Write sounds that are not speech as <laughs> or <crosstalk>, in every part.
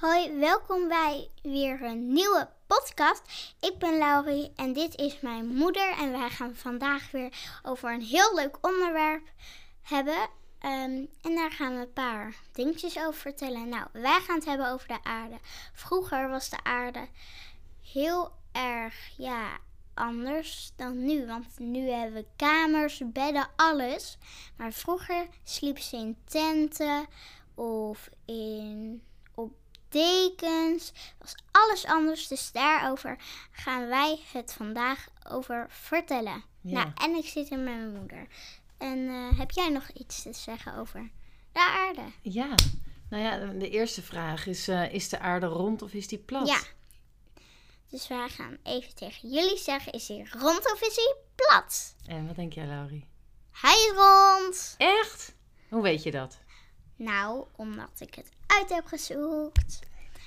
Hoi, welkom bij weer een nieuwe podcast. Ik ben Laurie en dit is mijn moeder. En wij gaan vandaag weer over een heel leuk onderwerp hebben. Ehm, en daar gaan we een paar dingetjes over vertellen. Nou, wij gaan het hebben over de aarde. Vroeger was de aarde heel erg, ja, anders dan nu. Want nu hebben we kamers, bedden, alles. Maar vroeger sliepen ze in tenten of in, dekens. Was alles anders. Dus daarover gaan wij het vandaag over vertellen. Ja. Nou, en ik zit hier met mijn moeder. En eh, heb jij nog iets te zeggen over de aarde? Ja, nou ja, de eerste vraag is: eh, is de aarde rond of is die plat? Ja. Dus wij gaan even tegen jullie zeggen: is hij rond of is hij plat? En wat denk jij, Laurie? Hij is rond. Echt? Hoe weet je dat? Nou, omdat ik het uit heb gezocht.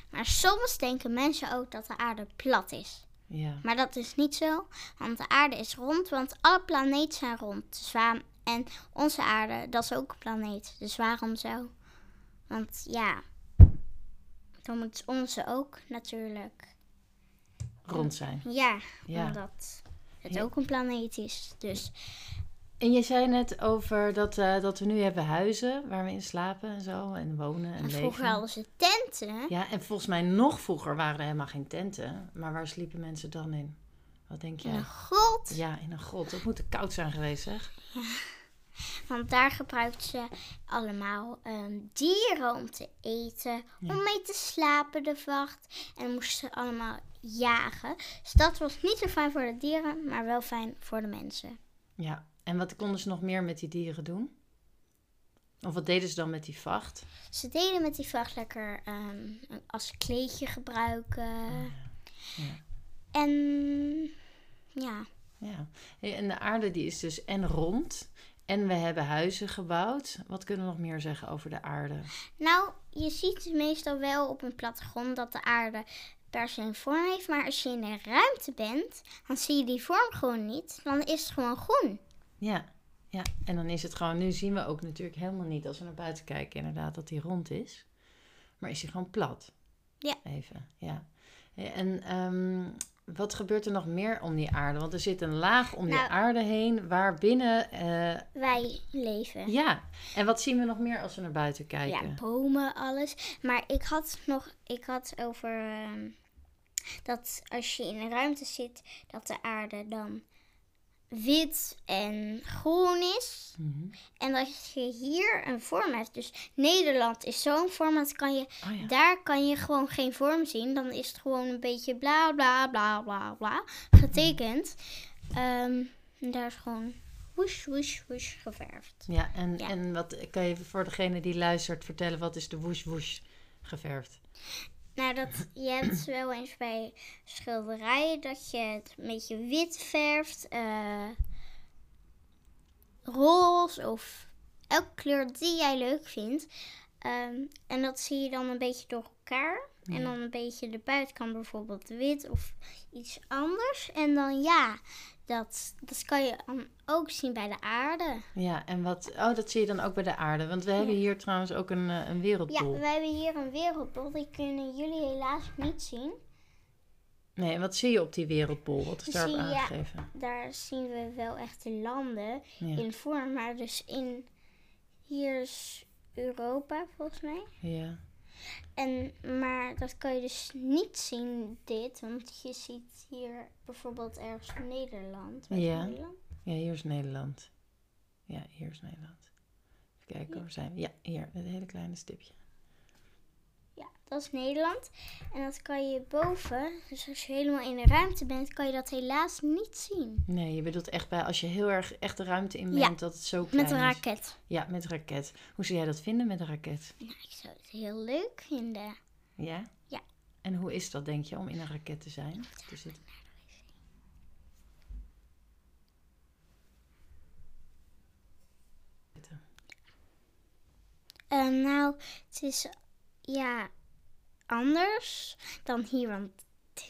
Maar soms denken mensen ook dat de aarde plat is. Ja. Maar dat is niet zo, want de aarde is rond, want alle planeten zijn rond. Dus waarom, en onze aarde, dat is ook een planeet. Dus waarom zo? Want ja, dan moet onze ook natuurlijk. Rond zijn. Ja, Ja. omdat het Ja. ook een planeet is. Dus En je zei net over dat, eh, dat we nu hebben huizen waar we in slapen en zo. En wonen en en leven. vroeger hadden ze tenten. Ja, en volgens mij nog vroeger waren er helemaal geen tenten. Maar waar sliepen mensen dan in? Wat denk In jij? een grot. Ja, in een grot. Dat moet te koud zijn geweest, zeg. Want daar gebruikten ze allemaal ehm, dieren om te eten, Ja. om mee te slapen de vacht. En moesten ze allemaal jagen. Dus dat was niet zo fijn voor de dieren, maar wel fijn voor de mensen. Ja. En wat konden ze nog meer met die dieren doen? Of wat deden ze dan met die vacht? Ze deden met die vacht lekker ehm, als kleedje gebruiken. Ja. En ja, Ja, en de aarde die is dus en rond en we hebben huizen gebouwd. Wat kunnen we nog meer zeggen over de aarde? nou, je ziet meestal wel op een plattegrond dat de aarde per se een vorm heeft. Maar als je in de ruimte bent, dan zie je die vorm gewoon niet. Dan is het gewoon groen. Ja, ja, en dan is het gewoon, nu zien we ook natuurlijk helemaal niet als we naar buiten kijken inderdaad dat die rond is. Maar is die gewoon plat? Ja. Even, ja. En ehm, wat gebeurt er nog meer om die aarde? Want er zit een laag om die Nou- aarde heen waarbinnen, eh Wij leven. ja. En wat zien we nog meer als we naar buiten Ja, kijken? bomen, alles. Maar ik had nog, ik had over ehm, dat als je in een ruimte zit, dat de aarde dan wit en groen is. Mhm. En dat je hier een vorm hebt. Dus Nederland is zo'n vorm, dat kan je, Oh ja. daar kan je gewoon geen vorm zien. Dan is het gewoon een beetje bla bla bla bla bla getekend. Ehm, en daar is gewoon woesh woesh woesh geverfd. Ja, en, Ja. en wat kan je voor degene die luistert vertellen, wat is de woesh woesh geverfd? Nou, dat, je hebt wel eens bij schilderijen dat je het een beetje wit verft, eh roze of elke kleur die jij leuk vindt. Ehm, en dat zie je dan een beetje door elkaar. En dan een beetje de buitenkant bijvoorbeeld wit of iets anders. En dan ja, dat, dat kan je dan ook zien bij de aarde. Ja, en wat, oh, dat zie je dan ook bij de aarde. Want we hebben hier trouwens ook een, eh, een Ja, wereldbol. we hebben hier een wereldbol. Die kunnen jullie helaas niet zien. Nee, en wat zie je op die wereldbol? Wat is daarop je- aangegeven? daar zien we wel echt de landen Ja. in vorm. Maar dus in, hier is Europa volgens mij. Ja. En, maar dat kan je dus niet zien, dit. Want je ziet hier bijvoorbeeld ergens Nederland. Weet Ja. Nederland? ja, hier is Nederland. Ja, hier is Nederland. Even kijken, waar zijn we? Ja, hier, het hele kleine stipje. Dat is Nederland. En dat kan je boven, dus als je helemaal in de ruimte bent, kan je dat helaas niet zien. Nee, je bedoelt echt bij als je heel erg echt de ruimte in Ja, bent, dat het zo klein Met een is. raket. Ja, met een raket. Hoe zou jij dat vinden met een raket? Nou, ik zou het heel leuk vinden. Ja? Ja. En hoe is dat, denk je, om in een raket te zijn? Te zitten? Eh, nou, het is ja anders dan hier, want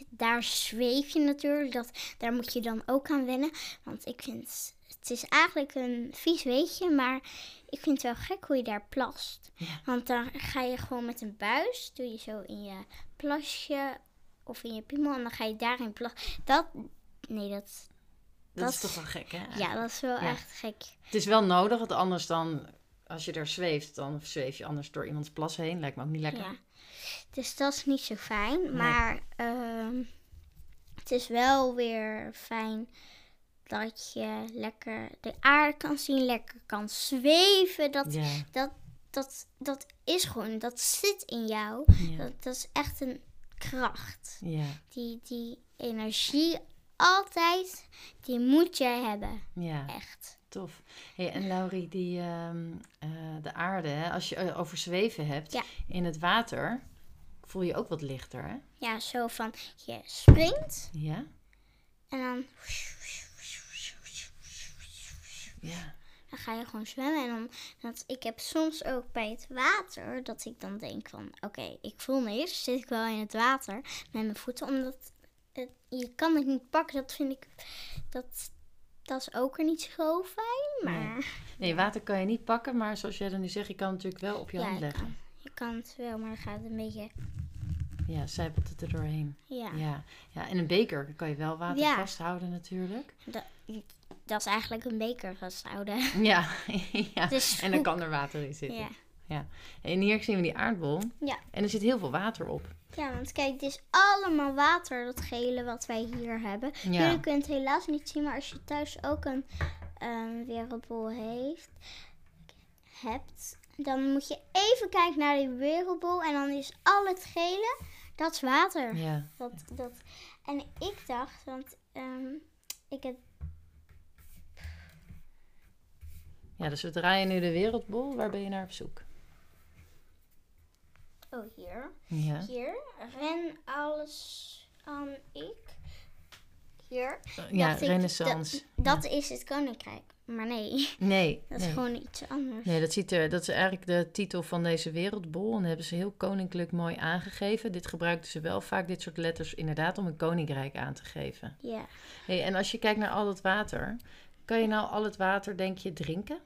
daar zweef je natuurlijk. Dat, daar moet je dan ook aan wennen. Want ik vind het is eigenlijk een vies weetje, maar ik vind het wel gek hoe je daar plast. Ja. Want dan ga je gewoon met een buis, doe je zo in je plasje of in je piemel en dan ga je daarin plassen. Dat, nee, dat, Dat, Dat- is toch wel gek, hè? ja, dat is wel Ja. echt gek. Het is wel nodig, want anders dan, als je er zweeft, dan zweef je anders door iemands plas heen. Lijkt me ook niet lekker. Ja. Dus dat is niet zo fijn. Maar ehm, het is wel weer fijn dat je lekker de aarde kan zien, lekker kan zweven. Dat, Ja, dat, dat, dat is gewoon, dat zit in jou. ja, Dat, dat is echt een kracht. ja, Die, die energie altijd, die moet jij hebben. ja. Echt. Tof. Hey, en Laurie, die, ehm, eh, de aarde, hè, als je eh, over zweven hebt Ja. in het water, voel je ook wat lichter, hè? Ja, zo van je springt Ja? en dan, Ja. dan ga je gewoon zwemmen. En dan, dat, ik heb soms ook bij het water dat ik dan denk van, oké, ik voel niks. Zit ik wel in het water met mijn voeten, omdat het, je kan het niet pakken. Dat vind ik, dat, dat is ook er niet zo fijn. Maar Nee, water kan je niet pakken, maar zoals jij dan nu zegt, je kan het natuurlijk wel op je ja, hand leggen. kan, je kan het wel, maar dan gaat het een beetje, Ja, zijpelt het er doorheen. ja. Ja. ja, in een beker kan je wel water Ja. vasthouden natuurlijk. Dat, dat is eigenlijk een beker vasthouden. <laughs> Ja, <laughs> ja. Dus en dan kan er water in zitten. Ja. En hier zien we die aardbol. Ja. En er zit heel veel water op. ja, want kijk, dit is allemaal water, dat gele wat wij hier hebben. Ja. Jullie kunnen het helaas niet zien, maar als je thuis ook een ehm, wereldbol heeft, hebt, dan moet je even kijken naar die wereldbol en dan is al het gele, dat is water. Ja. Dat, dat. En ik dacht, want ehm, ik heb, ja, dus we draaien nu de wereldbol. Waar ben je naar op zoek? Oh hier, Ja. hier, ren alles aan ik. Hier. Ja, dacht ik, renaissance. Dat is het koninkrijk. Maar nee, Nee, <laughs> dat is nee. gewoon iets anders. Nee, dat, ziet er, dat is eigenlijk de titel van deze wereldbol. En dat hebben ze heel koninklijk mooi aangegeven. Dit gebruikten ze wel vaak, dit soort letters, inderdaad, om een koninkrijk aan te geven. Ja. Hey, en als je kijkt naar al het water, kan je nou al het water, denk je, drinken?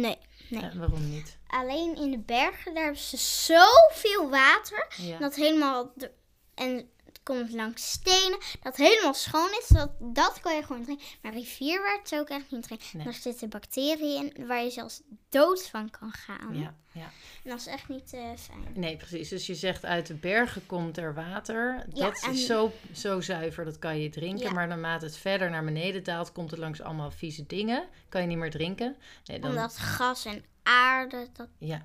Nee, nee. Ja, waarom niet? Alleen in de bergen, daar hebben ze zoveel water. Ja. Dat helemaal... de- en het komt langs stenen. Dat helemaal schoon is. Dat, dat kan je gewoon drinken. Maar rivierwater zou ik echt niet drinken. Nee. Daar zitten bacteriën in waar je zelfs dood van kan gaan. ja, ja. En dat is echt niet eh, fijn. Nee, precies. Dus je zegt uit de bergen komt er water. Ja, dat en- is zo, zo zuiver, dat kan je drinken. Ja. Maar naarmate het verder naar beneden daalt, komt het langs allemaal vieze dingen. Kan je niet meer drinken. Nee, dan, Omdat gas en aarde, dat... Ja.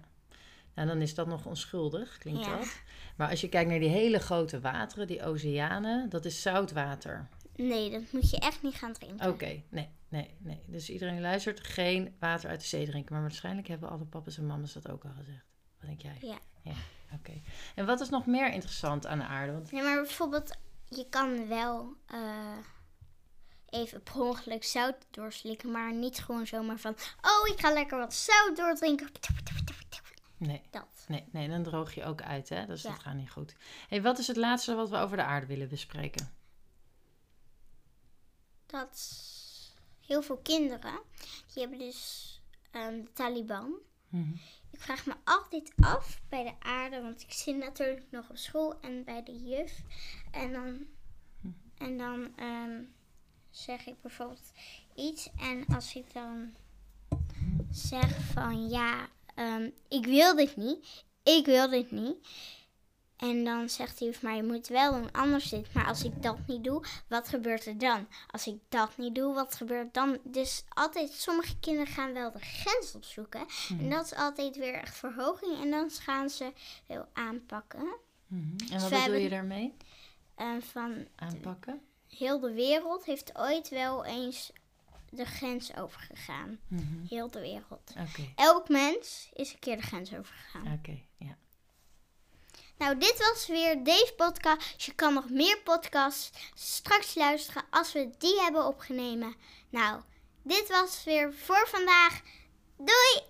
Nou, dan is dat nog onschuldig, klinkt Ja. dat. Maar als je kijkt naar die hele grote wateren, die oceanen, dat is zoutwater. Nee, dat moet je echt niet gaan drinken. Oké, nee, nee, nee. Dus iedereen luistert, geen water uit de zee drinken. Maar waarschijnlijk hebben alle papa's en mama's dat ook al gezegd. Wat denk jij? Ja. Ja, oké. En wat is nog meer interessant aan de aarde? Want Nee, maar bijvoorbeeld, je kan wel eh, even per ongeluk zout doorslikken, maar niet gewoon zomaar van, oh, ik ga lekker wat zout doordrinken. Nee, Dat. nee, nee, dan droog je ook uit, hè? Dus Ja. dat gaat niet goed. hey, wat is het laatste wat we over de aarde willen bespreken? Dat heel veel kinderen, die hebben dus ehm, de Taliban. Mhm. Ik vraag me altijd af bij de aarde, want ik zit natuurlijk nog op school en bij de juf. En dan, en dan ehm, zeg ik bijvoorbeeld iets. En als ik dan zeg van ja, ehm, ik wil dit niet, ik wil dit niet. En dan zegt hij maar je moet wel doen, anders dit. Maar als ik dat niet doe, wat gebeurt er dan? Als ik dat niet doe, wat gebeurt er dan? Dus altijd, sommige kinderen gaan wel de grens opzoeken. En dat is altijd weer echt verhoging. En dan gaan ze heel aanpakken. Mhm. En Dus wat we bedoel je daarmee? En van Aanpakken? heel de wereld heeft ooit wel eens de grens overgegaan. Mhm. Heel de wereld. Elk mens is een keer de grens overgegaan. oké, ja. Nou, dit was weer deze podcast. Je kan nog meer podcasts straks luisteren als we die hebben opgenomen. Nou, dit was weer voor vandaag. Doei!